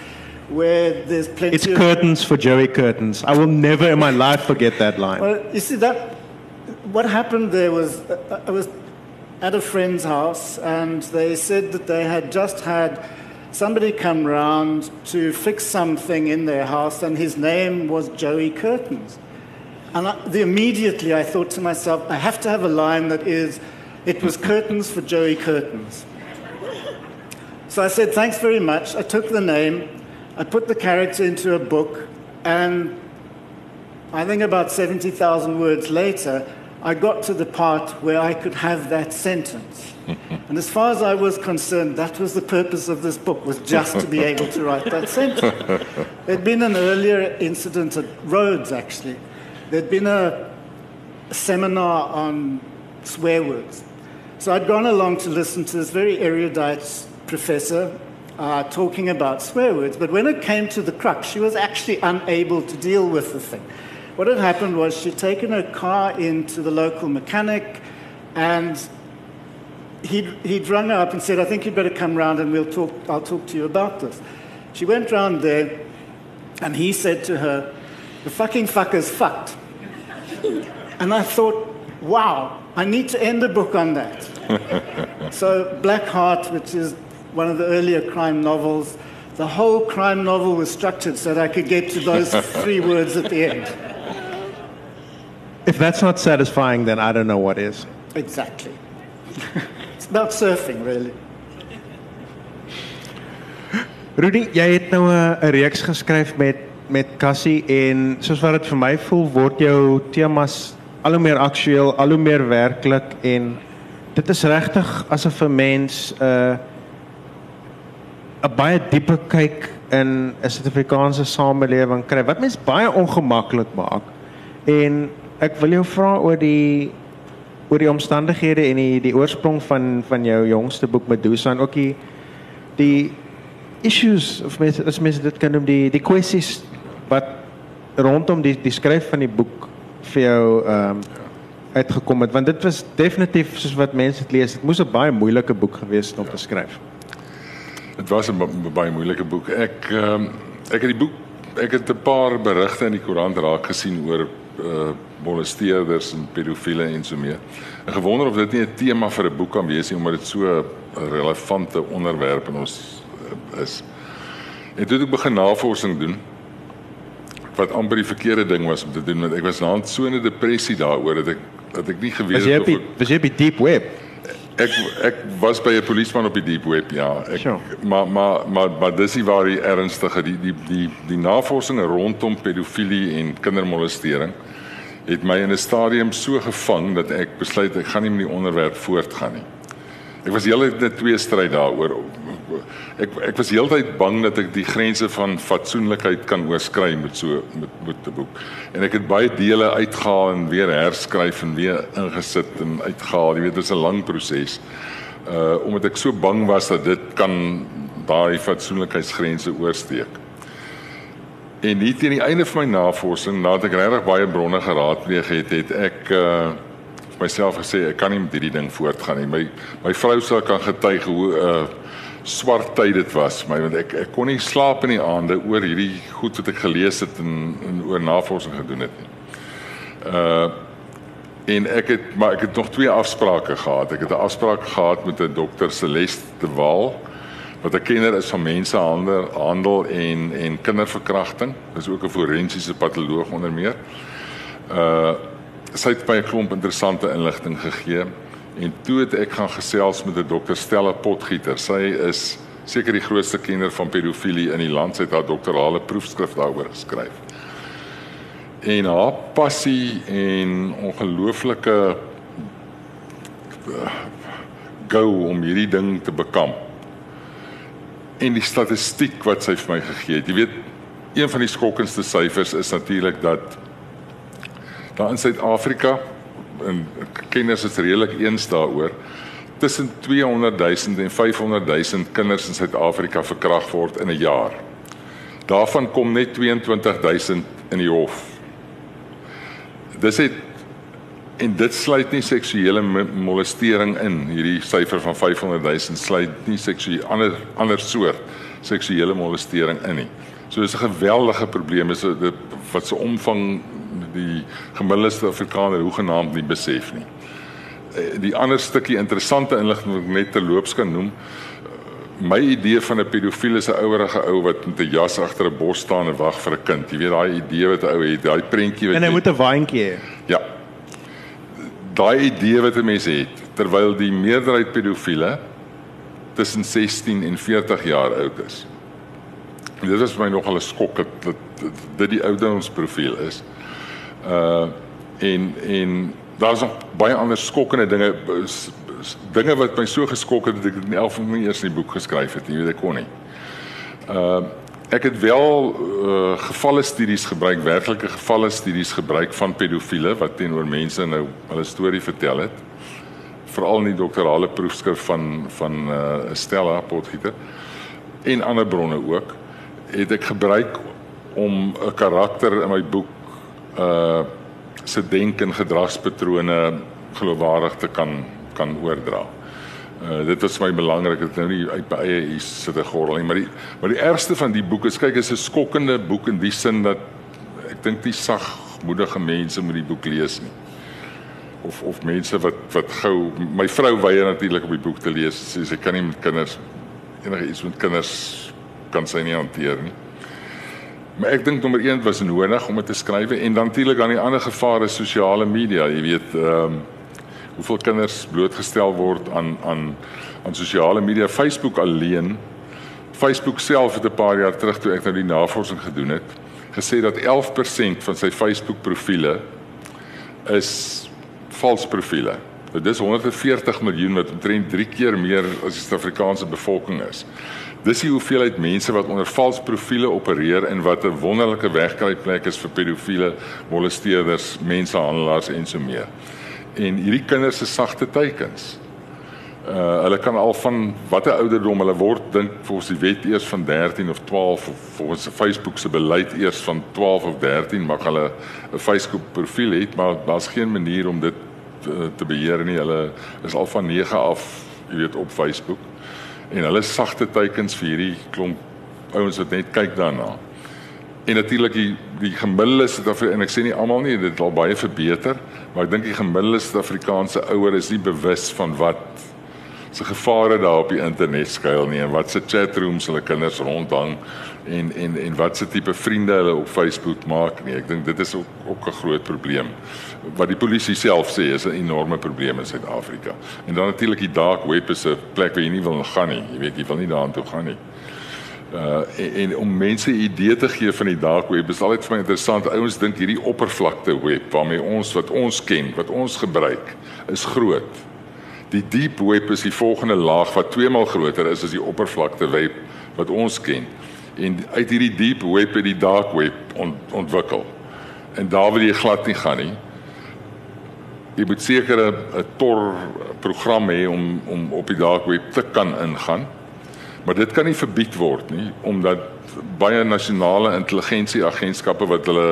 where there's plenty It's of. curtains for Joey Curtains. I will never in my life forget that line. Well, you see that what happened there was I was at a friend's house and they said that they had just had somebody come round to fix something in their house and his name was Joey Curtains. And I, the, immediately I thought to myself, I have to have a line that is, it was curtains for Joey Curtains. So I said, thanks very much. I took the name, I put the character into a book, and I think about 70,000 words later, I got to the part where I could have that sentence. and as far as I was concerned, that was the purpose of this book, was just to be able to write that sentence. There'd been an earlier incident at Rhodes, actually. There'd been a seminar on swear words. So I'd gone along to listen to this very erudite professor uh, talking about swear words. But when it came to the crux, she was actually unable to deal with the thing. What had happened was she'd taken her car into the local mechanic and he'd, he'd rung her up and said, I think you'd better come round and we'll talk, I'll talk to you about this. She went round there and he said to her, The fucking fucker's fucked. and I thought, wow, I need to end the book on that. so, Black Heart, which is one of the earlier crime novels, the whole crime novel was structured so that I could get to those three words at the end. If that's not satisfying, then I don't know what is. Exactly. it's about surfing, really. Rudy, jy het nou 'n reeks geskryf met met Cassie en soos wat dit vir my voel, word jou temas al hoe meer aktueel, al hoe meer werklik en dit is regtig asof 'n mens 'n uh, 'n baie dieper kyk in 'n Suid-Afrikaanse samelewing kry wat mens baie ongemaklik maak. En ek wil jou vra oor die oor die omstandighede en die die oorsprong van van jou jongste boek Medusa en ook die die issues of mense as mense dit kan noem die die kwessies wat rondom die die skryf van die boek vir jou ehm um, uitgekom het want dit was definitief soos wat mense dit lees dit moes 'n baie moeilike boek gewees het om te skryf. Dit was 'n baie moeilike boek. Ek ehm um, ek het die boek ek het 'n paar berigte in die koerant raak gesien oor uh molesteerders en pedofiele en so meer. Ek gewonder of dit nie 'n tema vir 'n boek kan wees nie omdat dit so 'n relevante onderwerp in ons uh, is. En toe het ek begin navorsing doen wat amper die verkeerde ding was om te doen want ek was naant so in 'n depressie daaroor dat ek dat ek nie geweet het of ek was jy op die deep web. Ek ek was by 'n polisieman op die deep web ja. Ek Sure. maar maar maar maar dis nie waar die ernstige die die die die navorsing rondom pedofilie en kindermolestering het my in 'n stadium so gevang dat ek besluit ek gaan nie met die onderwerp voortgaan nie. Ek was heeltyd in 'n twee stryd daaroor. Ek ek was heeltyd bang dat ek die grense van fatsoenlikheid kan oorskry met so met met 'n boek. En ek het baie dele uitgehaal en weer herskryf en weer ingesit en uitgehaal. Jy weet, dit is 'n lang proses. Uh omdat ek so bang was dat dit kan daai fatsoenlikheidsgrense oorsteek. En hier teen die einde van my navorsing, nadat ek regtig baie bronne geraadpleeg het, het ek uh myself gesê ek kan nie met hierdie ding voortgaan nie. My my vrou sou kan getuig hoe uh swart tyd dit was vir my want ek ek kon nie slaap in die aande oor hierdie goed wat ek gelees het en, en oor navorsing gedoen het nie. Uh en ek het maar ek het nog twee afsprake gehad. Ek het 'n afspraak gehad met 'n dokter Celeste de Waal wat 'n kenner is van mensehandel handel en en kinderverkrachting. Dis ook 'n forensiese patoloog onder meer. Uh sy het my 'n klomp interessante inligting gegee en toe het ek gaan gesels met 'n dokter Stella Potgieter. Sy is seker die grootste kenner van pedofilie in die land. Sy het haar doktorale proefskrif daaroor geskryf. En haar passie en ongelooflike go om hierdie ding te bekamp en die statistiek wat sy vir my gegee het. Jy weet, een van die skokkendste syfers is natuurlik dat daar in Suid-Afrika en kenners is redelik eens daaroor tussen 200 000 en 500 000 kinders in Suid-Afrika verkragt word in 'n jaar. Daarvan kom net 22 000 in die hof. Dis het en dit sluit nie seksuele molestering in. Hierdie syfer van 500 000 sluit nie seksuele ander ander soort seksuele molestering in nie. So dis 'n geweldige probleem is dit wat se omvang die gemiddelde Afrikaner hoegenaamd nie besef nie. Die ander stukkie interessante inligting wat ek net terloops kan noem, my idee van 'n pedofiel is 'n ouerige ou wat met 'n jas agter 'n bos staan en wag vir 'n kind. Jy weet daai idee wat 'n ou het, daai prentjie wat En hy moet 'n waantjie hê. Ja. Daai idee wat 'n mens het terwyl die meerderheid pedofiele tussen 16 en 40 jaar oud is. En dit is vir my nogal 'n skok dat dit dit die ouderdomsprofiel is. Uh en en daar's nog baie ander skokkende dinge dinge wat my so geskok het dat ek dit in elf nie eers in die boek geskryf het nie, weet ek kon nie. Uh ek het wel uh gevalle studies gebruik, werklike gevalle studies gebruik van pedofiele wat teenoor mense nou hulle storie vertel het. Veral in die doktorale proefskrif van van uh Stella Potgieter. en ander bronne ook het ek gebruik om 'n karakter in my boek uh se denk en gedragspatrone geloofwaardig te kan kan oordra. Uh dit was my belangrik dit nou nie uit my eie hier sit 'n gordel nie, maar die maar die ergste van die boek is kyk is 'n skokkende boek in die sin dat ek dink die sagmoedige mense moet die boek lees nie. Of of mense wat wat gou my vrou weier natuurlik om die boek te lees. Sy sê sy kan nie met kinders enige iets met kinders kan sy nie hanteer nie. Maar ek dink nommer 1 was nodig om dit te skryf en dan natuurlik aan die ander gevare sosiale media, jy weet, ehm um, hoeveel kinders blootgestel word aan aan aan sosiale media, Facebook alleen. Facebook self het 'n paar jaar terug toe ek nou die navorsing gedoen het, gesê dat 11% van sy Facebook profile is vals profile. Dit is 140 miljoen wat omtrent 3 keer meer as die Suid-Afrikaanse bevolking is. Dis die hoeveelheid mense wat onder vals profile opereer en wat 'n wonderlike wegkruipplek is vir pedofiele, molesteerders, mensenhandelaars en so meer. En hierdie kinders se sagte teikens. Uh hulle kan al van watter ouderdom hulle word dink volgens die wet eers van 13 of 12 of volgens Facebook se beleid eers van 12 of 13 mag hulle 'n Facebook profiel hê, maar daar's geen manier om dit te, uh, te beheer nie. Hulle is al van 9 af, jy weet, op Facebook en hulle sagte teikens vir hierdie klomp ouens wat net kyk daarna. En natuurlik die die gemiddelde Suid-Afrika en ek sê nie almal nie, dit het al baie verbeter, maar ek dink die gemiddelde Suid-Afrikaanse ouer is nie bewus van wat se gevare daar op die internet skuil nie en wat se chatrooms hulle kinders rondhang en en en wat se tipe vriende hulle op Facebook maak nie. Ek dink dit is ook ook 'n groot probleem. Wat die polisie self sê is 'n enorme probleem in Suid-Afrika. En dan natuurlik die dark web is 'n plek waar jy nie wil gaan nie. Jy weet jy wil nie daartoe gaan nie. Uh en, en om mense 'n idee te gee van die dark web is altyd vir my interessant. Ouens dink hierdie oppervlakte web waarmee ons wat ons ken, wat ons gebruik, is groot. Die deep web is die volgende laag wat twee maal groter is as die oppervlakte web wat ons ken. En uit hierdie deep web het die dark web ont, ontwikkel. En daar wil jy glad nie gaan nie. Jy moet seker 'n tor program hê om om op die dark web te kan ingaan. Maar dit kan nie verbied word nie omdat baie nasionale intelligensieagentskappe wat hulle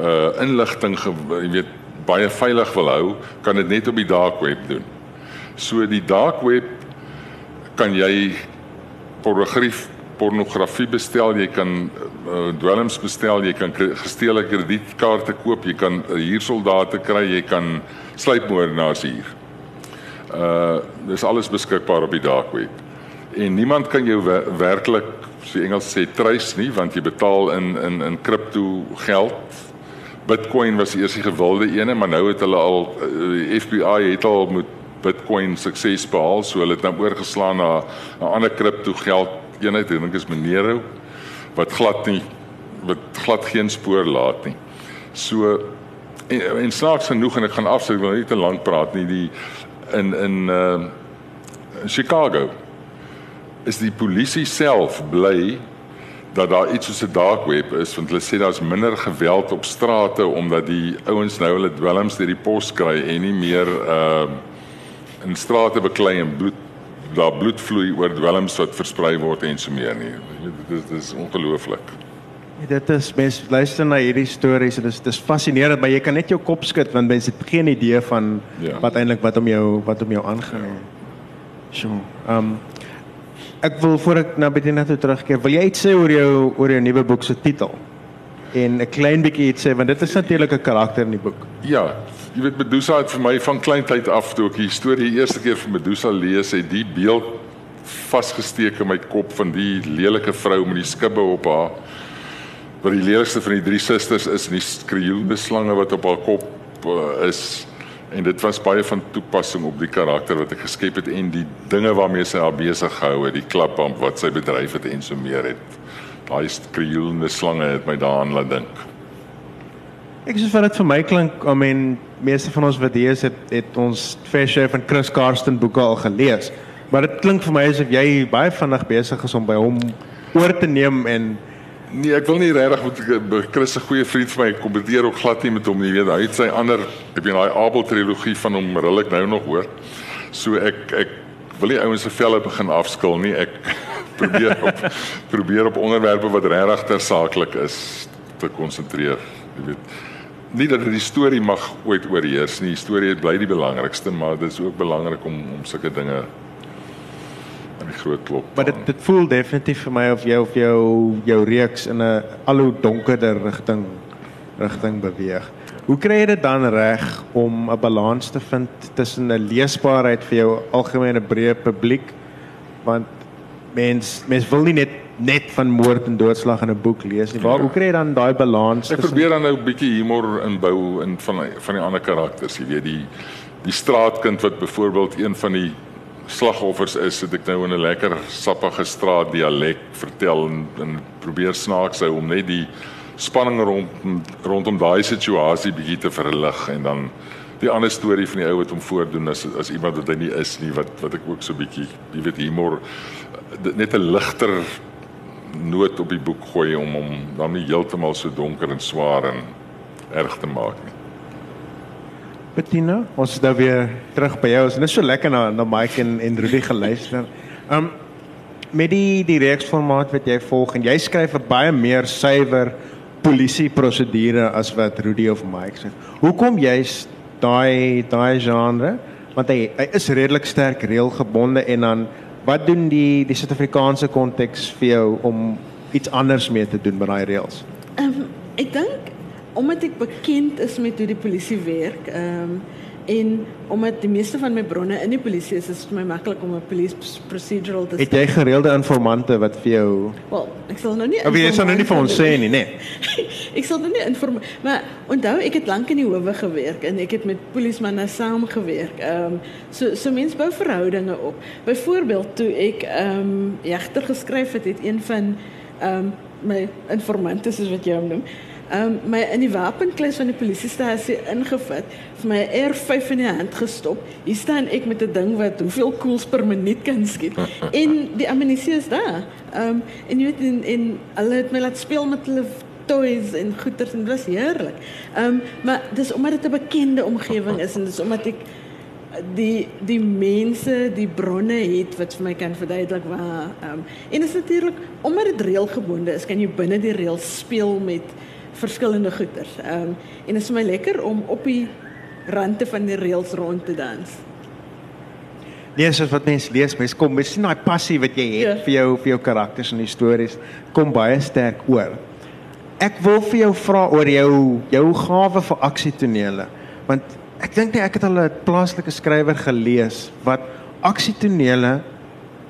uh inligting jy weet baie veilig wil hou, kan dit net op die dark web doen. So die dark web kan jy pornografie pornografie bestel, jy kan uh, dwelms bestel, jy kan gesteelde kredietkaarte koop, jy kan huursoldate kry, jy kan sluipmoordenaars huur. Uh dis alles beskikbaar op die dark web. En niemand kan jou werklik, so Engels sê, trace nie, want jy betaal in in in kripto geld. Bitcoin was eers die gewilde ene, maar nou het hulle al die uh, FBI het al met Bitcoin sukses behaal, so hulle het nou oorgeslaan na 'n ander kripto geld eenheid, ek dink is Monero wat glad nie wat glad geen spoor laat nie. So en, en snaaks genoeg en ek gaan afsluit, ek wil nie te lank praat nie, die in in uh Chicago is die polisie self bly dat daar iets soos 'n dark web is want hulle sê daar's minder geweld op strate omdat die ouens nou hulle dwelms deur die pos kry en nie meer uh in strate beklei en bloed daar bloed vloei oor dwelms wat versprei word en so meer nie. Dit is dis ongelooflik. Ja, dit is mens luister na hierdie stories en dit is dis fascinerend, maar jy kan net jou kop skud want mense het geen idee van ja. wat eintlik wat om jou wat om jou aangaan. Ja. So, ehm um, ek wil voor ek na Bettina toe terugkeer, wil jy iets sê oor jou oor jou nuwe boek se titel? En 'n klein bietjie iets sê want dit is natuurlik 'n karakter in die boek. Ja, jy weet Medusa het vir my van kleintyd af toe ek die storie die eerste keer van Medusa lees, het die beeld vasgesteek in my kop van die lelike vrou met die skubbe op haar. Wat die lelikste van die drie susters is, die skreeuende slange wat op haar kop uh, is en dit was baie van toepassing op die karakter wat ek geskep het en die dinge waarmee sy haar besig gehou het, die klapband wat sy bedryf het en so meer het. Daai skreeuende slange het my daaraan laat dink. Ek sê vir dit vir my klink, I mean, meeste van ons wat hier is het, het ons Fair Share van Chris Karsten boeke al gelees. Maar dit klink vir my asof jy baie vinnig besig is om by hom oor te neem en nee, ek wil nie regtig met Chris 'n goeie vriend vir my kompeteer ook glad nie met hom nie. Jy weet, hy het sy ander, ek weet daai Abel trilogie van hom ril ek nou nog hoor. So ek ek wil nie ouens se velle begin afskil nie. Ek probeer op probeer op onderwerpe wat regtig tersaaklik is te konsentreer. Jy weet nie dat die storie mag ooit oorheers nie. Die storie bly die belangrikste, maar dit is ook belangrik om om sulke dinge aan die groot klop. Maar dit dit voel definitief vir my of jy of jou jou reeks in 'n al hoe donkerder rigting rigting beweeg. Hoe kry jy dit dan reg om 'n balans te vind tussen 'n leesbaarheid vir jou algemene breë publiek want mens mens wil nie net net van moord en doodslag in 'n boek lees nie. Waar hoe kry jy dan daai balans? Ek probeer dan nou 'n bietjie humor inbou in van van die ander karakters, jy weet die die straatkind wat byvoorbeeld een van die slagoffers is, het ek nou in 'n lekker sappige straat dialek vertel en, en probeer snaaks hou om net die spanning rondom rondom daai situasie bietjie te verlig en dan die ander storie van die ou wat hom voordoen as as iemand wat hy nie is nie wat wat ek ook so bietjie jy weet humor net 'n ligter noot op die boek gooi om hom dan nie heeltemal so donker en swaar en erg te maak nie. Bettina, ons is nou weer terug by jou. Ons is so lekker na na Mike en en Rudy geluister. Um met die die reeksformaat wat jy volg en jy skryf 'n baie meer suiwer polisie prosedure as wat Rudy of Mike sê. Hoekom jy's daai daai genre? Want hy hy is redelik sterk reëlgebonde en dan wat doen die die Suid-Afrikaanse konteks vir jou om iets anders mee te doen met daai reëls? Um, ek dink omdat ik bekend is met hoe de politie werkt, um, ehm, en omdat de meeste van mijn bronnen in de politie is, is het mij makkelijk om een police procedural te Het jij gereelde informanten wat voor jou... Wel, ik zal nog niet... Of je zal nog niet van ons zeggen, nee. ik zal nog niet informeren. Maar onthou, ik heb lang in die hoeven gewerkt en ik heb met politiemannen samengewerkt. Um, ehm, so, so mens bouw verhoudingen op. Bijvoorbeeld, toen ik um, ehm, Jachter geschreven heb, het een van um, mijn informanten, is wat jij hem noemt, um, my in die wapenklas van die polisiestasie ingevat, vir my R5 in die hand gestop. Hier staan ek met 'n ding wat hoeveel koels per minuut kan skiet en die ammunisie is daar. Um, en jy weet en, en hulle het my laat speel met hulle toys en goeders en dit was heerlik. Um, maar dis omdat dit 'n bekende omgewing is en dis omdat ek die die mense, die bronne het wat vir my kan verduidelik waar um, en is natuurlik omdat dit reëlgebonde is, kan jy binne die reël speel met verskillende goeders. Ehm um, en dit is vir my lekker om op die rande van die reëls rond te dans. Lees as wat mense lees, mense kom, mens sien daai passie wat jy het Ja. vir jou vir jou karakters en die stories kom baie sterk oor. Ek wil vir jou vra oor jou jou gawe vir aksietonele, want ek dink nie ek het al 'n plaaslike skrywer gelees wat aksietonele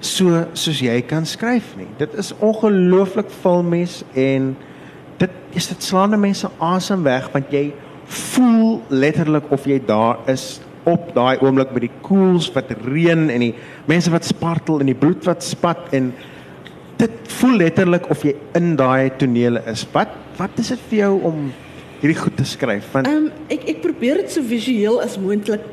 so soos jy kan skryf nie. Dit is ongelooflik filmies en is dit slaande mense asem weg want jy voel letterlik of jy daar is op daai oomblik met die koels wat reën en die mense wat spartel en die bloed wat spat en dit voel letterlik of jy in daai tonele is. Wat wat is dit vir jou om hierdie goed te skryf? Want um, ek ek probeer dit so visueel as moontlik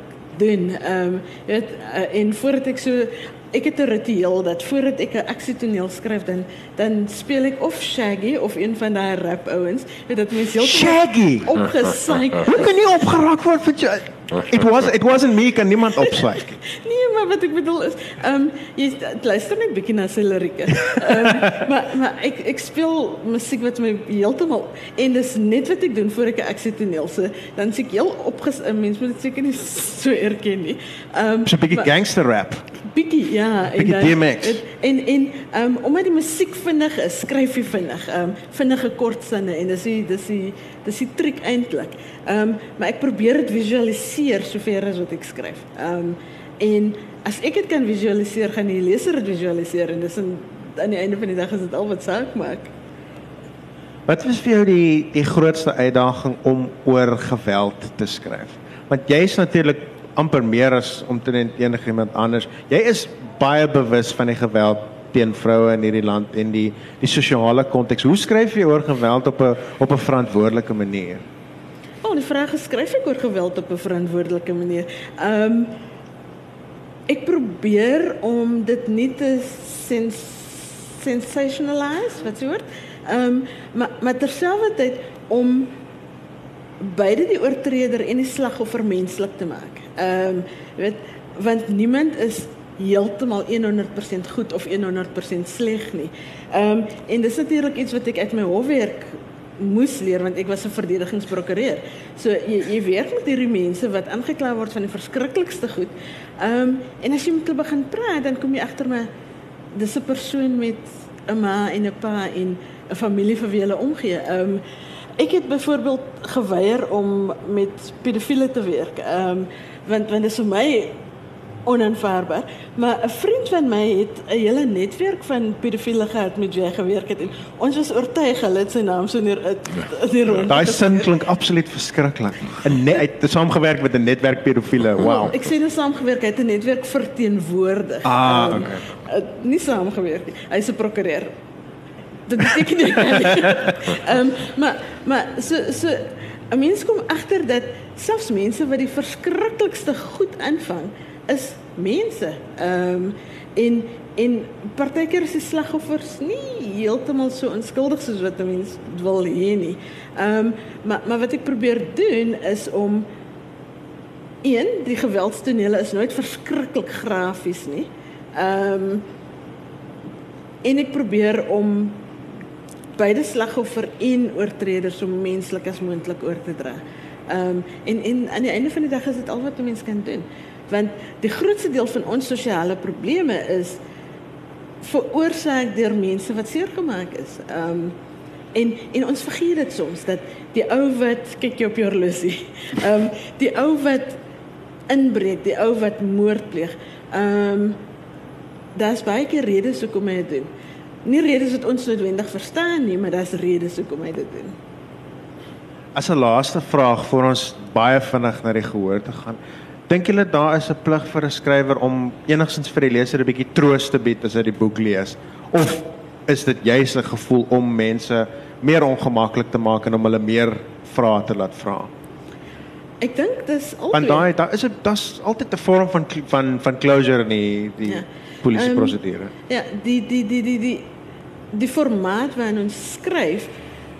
doen. Ehm um, weet uh, en voordat ek so ik heb een ritueel dat voordat ik een actietoneel schrijf, dan, dan speel ik of Shaggy of een van die rap owens. Dat mensen heel Shaggy! Opgezaaid. Hoe kan je opgerakt worden? It, was, it wasn't me, kan niemand opzwijken. nee, maar wat ik bedoel is, um, je, luister niet een beetje naar zijn ehm, maar maar ik, ik speel muziek wat mij helemaal... En dat is net wat ik doe voor ik een actietoneel Dan zie ik heel opgezaaid. Mensen moeten het zeker niet zo herkennen. Het um, is een ehm, beetje gangsterrap. Bietjie ja, Bietjie DMX. het- En en um, omdat die musiek vinnig is, skryf jy vinnig. Um, vinnige kort sinne en dis die dis die dis die triek eintlik. Um, maar ek probeer dit visualiseer sover as wat ek skryf. Um, en as ek dit kan visualiseer, gaan die leser dit visualiseer en dis in aan die einde van die dag is dit al wat saak maak. Wat was vir jou die die grootste uitdaging om oor geweld te skryf? Want jy's natuurlik amper meer as omtrent enigiemand anders. Jy is baie bewus van die geweld teen vroue in hierdie land en die die sosiale konteks. Hoe skryf jy oor geweld op 'n op 'n verantwoordelike manier? Oh, die vraag is skryf ek oor geweld op 'n verantwoordelike manier. Ehm um, ek probeer om dit nie te sens sensationalize, wat se woord? Ehm um, maar maar terselfdertyd om beide die oortreder en die slagoffer menslik te maak. Ehm um, weet want niemand is heeltemal 100% goed of 100% sleg nie. Ehm um, en dis natuurlik iets wat ek uit my hofwerk moes leer want ek was 'n verdedigingsprokureur. So jy jy werk met hierdie mense wat aangekla word van die verskriklikste goed. Ehm um, en as jy met hulle begin praat, dan kom jy agter my dis 'n persoon met 'n ma en 'n pa en 'n familie vir wie hulle omgee. Ehm um, ek het byvoorbeeld geweier om met pedofiele te werk. Ehm um, want want dit is vir my onaanvaarbaar. Maar 'n vriend van my het 'n hele netwerk van pedofiele gehad met wie hy gewerk het en ons was oortuig hulle het sy naam so neer in die rond. Daai sin klink absoluut verskriklik. 'n Net uit saamgewerk met 'n netwerk pedofiele. Wow. Ek sê nou saamgewerk, hy het 'n netwerk verteenwoordig. Ah, Ehm, okay. uh, nie saamgewerk nie. Hy's 'n prokureur. Dit beteken nie. Ehm um, maar maar so so 'n mens kom agter dat selfs mense wat die verskriklikste goed aanvang is mense. Ehm um, en en partykeer is die slagoffers nie heeltemal so onskuldig soos wat 'n mens wil hê nie. Ehm um, maar maar wat ek probeer doen is om een die geweldstonele is nooit verskriklik grafies nie. Ehm um, en ek probeer om beide slagoffer en oortreder so menslik as moontlik oor te dra. Ehm um, en en aan die einde van die dag is dit al wat 'n mens kan doen. Want die grootste deel van ons sosiale probleme is veroorsaak deur mense wat seer gemaak is. Ehm um, en en ons vergeet dit soms dat die ou wat kyk jy op jou horlosie. Ehm um, die ou wat inbreek, die ou wat moord pleeg. Ehm um, daar's baie keer redes hoekom hy dit doen. Nie redes wat ons noodwendig verstaan nie, maar daar's redes hoekom hy dit doen. As 'n laaste vraag voor ons baie vinnig na die gehoor te gaan. Dink julle daar is 'n plig vir 'n skrywer om enigstens vir die leser 'n bietjie troos te bied as hy die boek lees? Of is dit juis 'n gevoel om mense meer ongemaklik te maak en om hulle meer vrae te laat vra? Ek dink dis Want albei. daai daar is 'n daar's altyd 'n vorm van van van closure in die die Ja. Politieprocedure. Ehm, ja, die, die, die, die, die, die formaat waarin ons schrijft,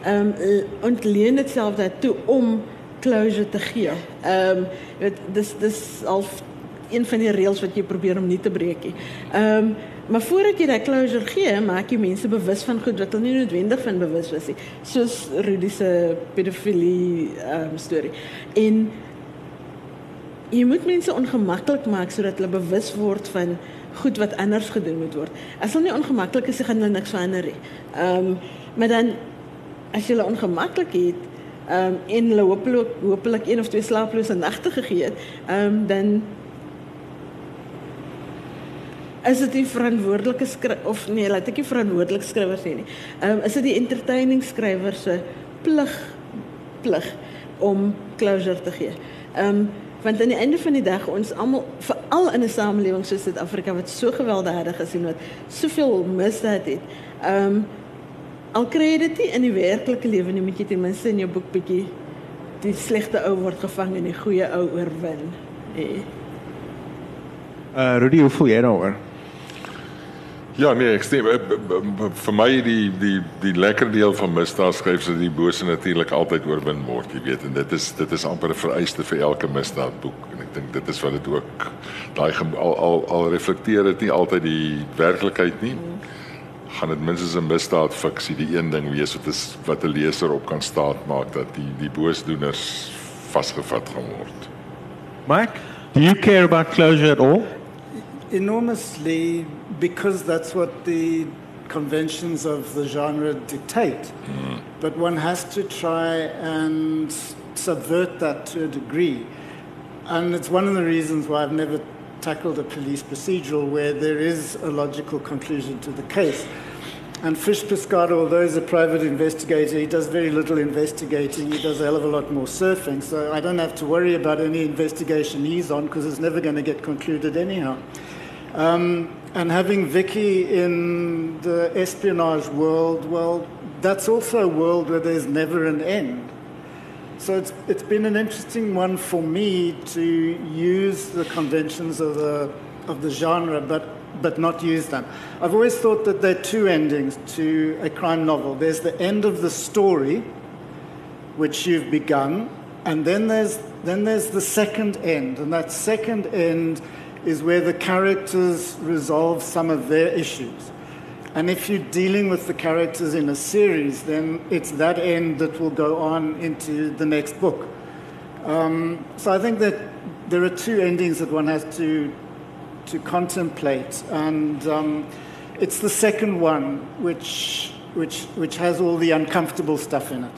ehm, um, eh, ontleent hetzelfde daartoe om kluizen te geven. Ehm, dat is dat is al een van die rails wat je probeert om niet te breken. Maar voordat je dat closure geeft, maak je mensen bewust van goed wat er niet noodwendig van is. Zoals Rudische pedofilie story. En je moet mensen ongemakkelijk maken zodat je bewust wordt van goed wat anders gedoen moet word. As hulle nie ongemaklik is, gaan hulle niks verander nie. Ehm um, maar dan as jy hulle ongemaklik het, ehm um, en hulle hopelik hopelik een of twee slaaplose nagte gegee het, ehm um, dan is dit die verantwoordelike skrywer of nee, laat ek nie verantwoordelike skrywer sê nie. Ehm um, is dit die entertaining skrywer se plig plig om closure te gee. Ehm um, want aan die einde van die dag ons almal veral in 'n samelewing soos Suid-Afrika wat so gewelddadig is en wat soveel misdaad het. Ehm um, al kry jy dit nie in die werklike lewe nie, moet jy ten minste in jou boek bietjie die slegte ou word gevang en die goeie ou oorwin. Eh. Uh Rudy, hoe voel jy daaroor? Ja nee, ek stem eh, vir my die die die lekker deel van misdaad skryf dat die bose natuurlik altyd oorwin word, jy weet en dit is dit is amper 'n vereiste vir elke misdaadboek en ek dink dit is wat dit ook daai al al, al reflekteer dit nie altyd die werklikheid nie. gaan dit minstens 'n misdaad fiksie die een ding wees wat is wat 'n leser op kan staat maak dat die die boosdoeners vasgevat gaan word. Mike, do you care about closure at all? Enormously because that's what the conventions of the genre dictate. Mm. But one has to try and subvert that to a degree. And it's one of the reasons why I've never tackled a police procedural where there is a logical conclusion to the case. And Fish Piscato, although he's a private investigator, he does very little investigating. He does a hell of a lot more surfing. So I don't have to worry about any investigation he's on because it's never going to get concluded anyhow. Um, and having Vicky in the espionage world, well, that's also a world where there's never an end. So it's, it's been an interesting one for me to use the conventions of the, of the genre, but, but not use them. I've always thought that there are two endings to a crime novel there's the end of the story, which you've begun, and then there's, then there's the second end, and that second end is where the characters resolve some of their issues. And if you're dealing with the characters in a series, then it's that end that will go on into the next book. Um, so I think that there are two endings that one has to to contemplate, and um, it's the second one which which which has all the uncomfortable stuff in it.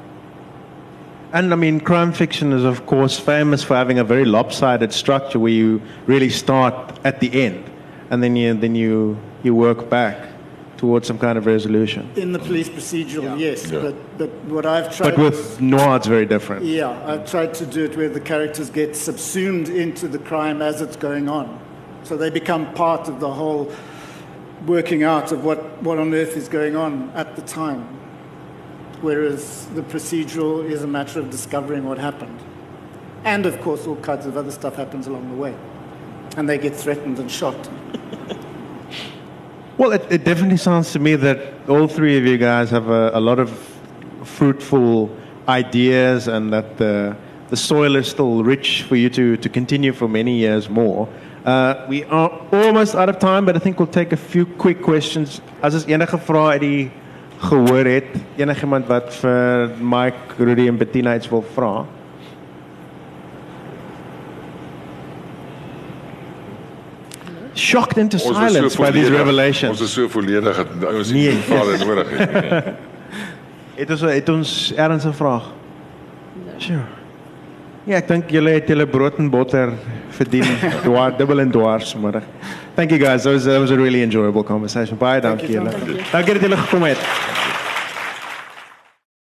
And I mean, crime fiction is, of course, famous for having a very lopsided structure where you really start at the end, and then you then you you work back towards some kind of resolution. In the police procedural, Yeah. yes, Yeah. but but what I've tried. But with noir, it's very different. Yeah, I've tried to do it where the characters get subsumed into the crime as it's going on. So they become part of the whole working out of what, what on earth is going on at the time. Whereas the procedural is a matter of discovering what happened. And of course, all kinds of other stuff happens along the way. And they get threatened and shot. Well, it, it definitely sounds to me that all three of you guys have a, a lot of fruitful ideas and that the, the soil is still rich for you to, to continue for many years more. Uh, we are almost out of time, but I think we'll take a few quick questions. As is enige uit die gehoor het, enigiemand wat vir Mike, Rudy en Bettina iets wil vra? Shocked into Ons silence by these revelations. Ons is so volledig dat ons Nee. nie vader nodig het. nie. Het ons het ons erns 'n vraag? Sure. Ja, ek dink julle het julle brood en botter verdien. Dwaar dubbel en dwars môre. Thank you guys. That was, that was a really enjoyable conversation. Baie dankie you, julle. Dankie dat julle gekom het.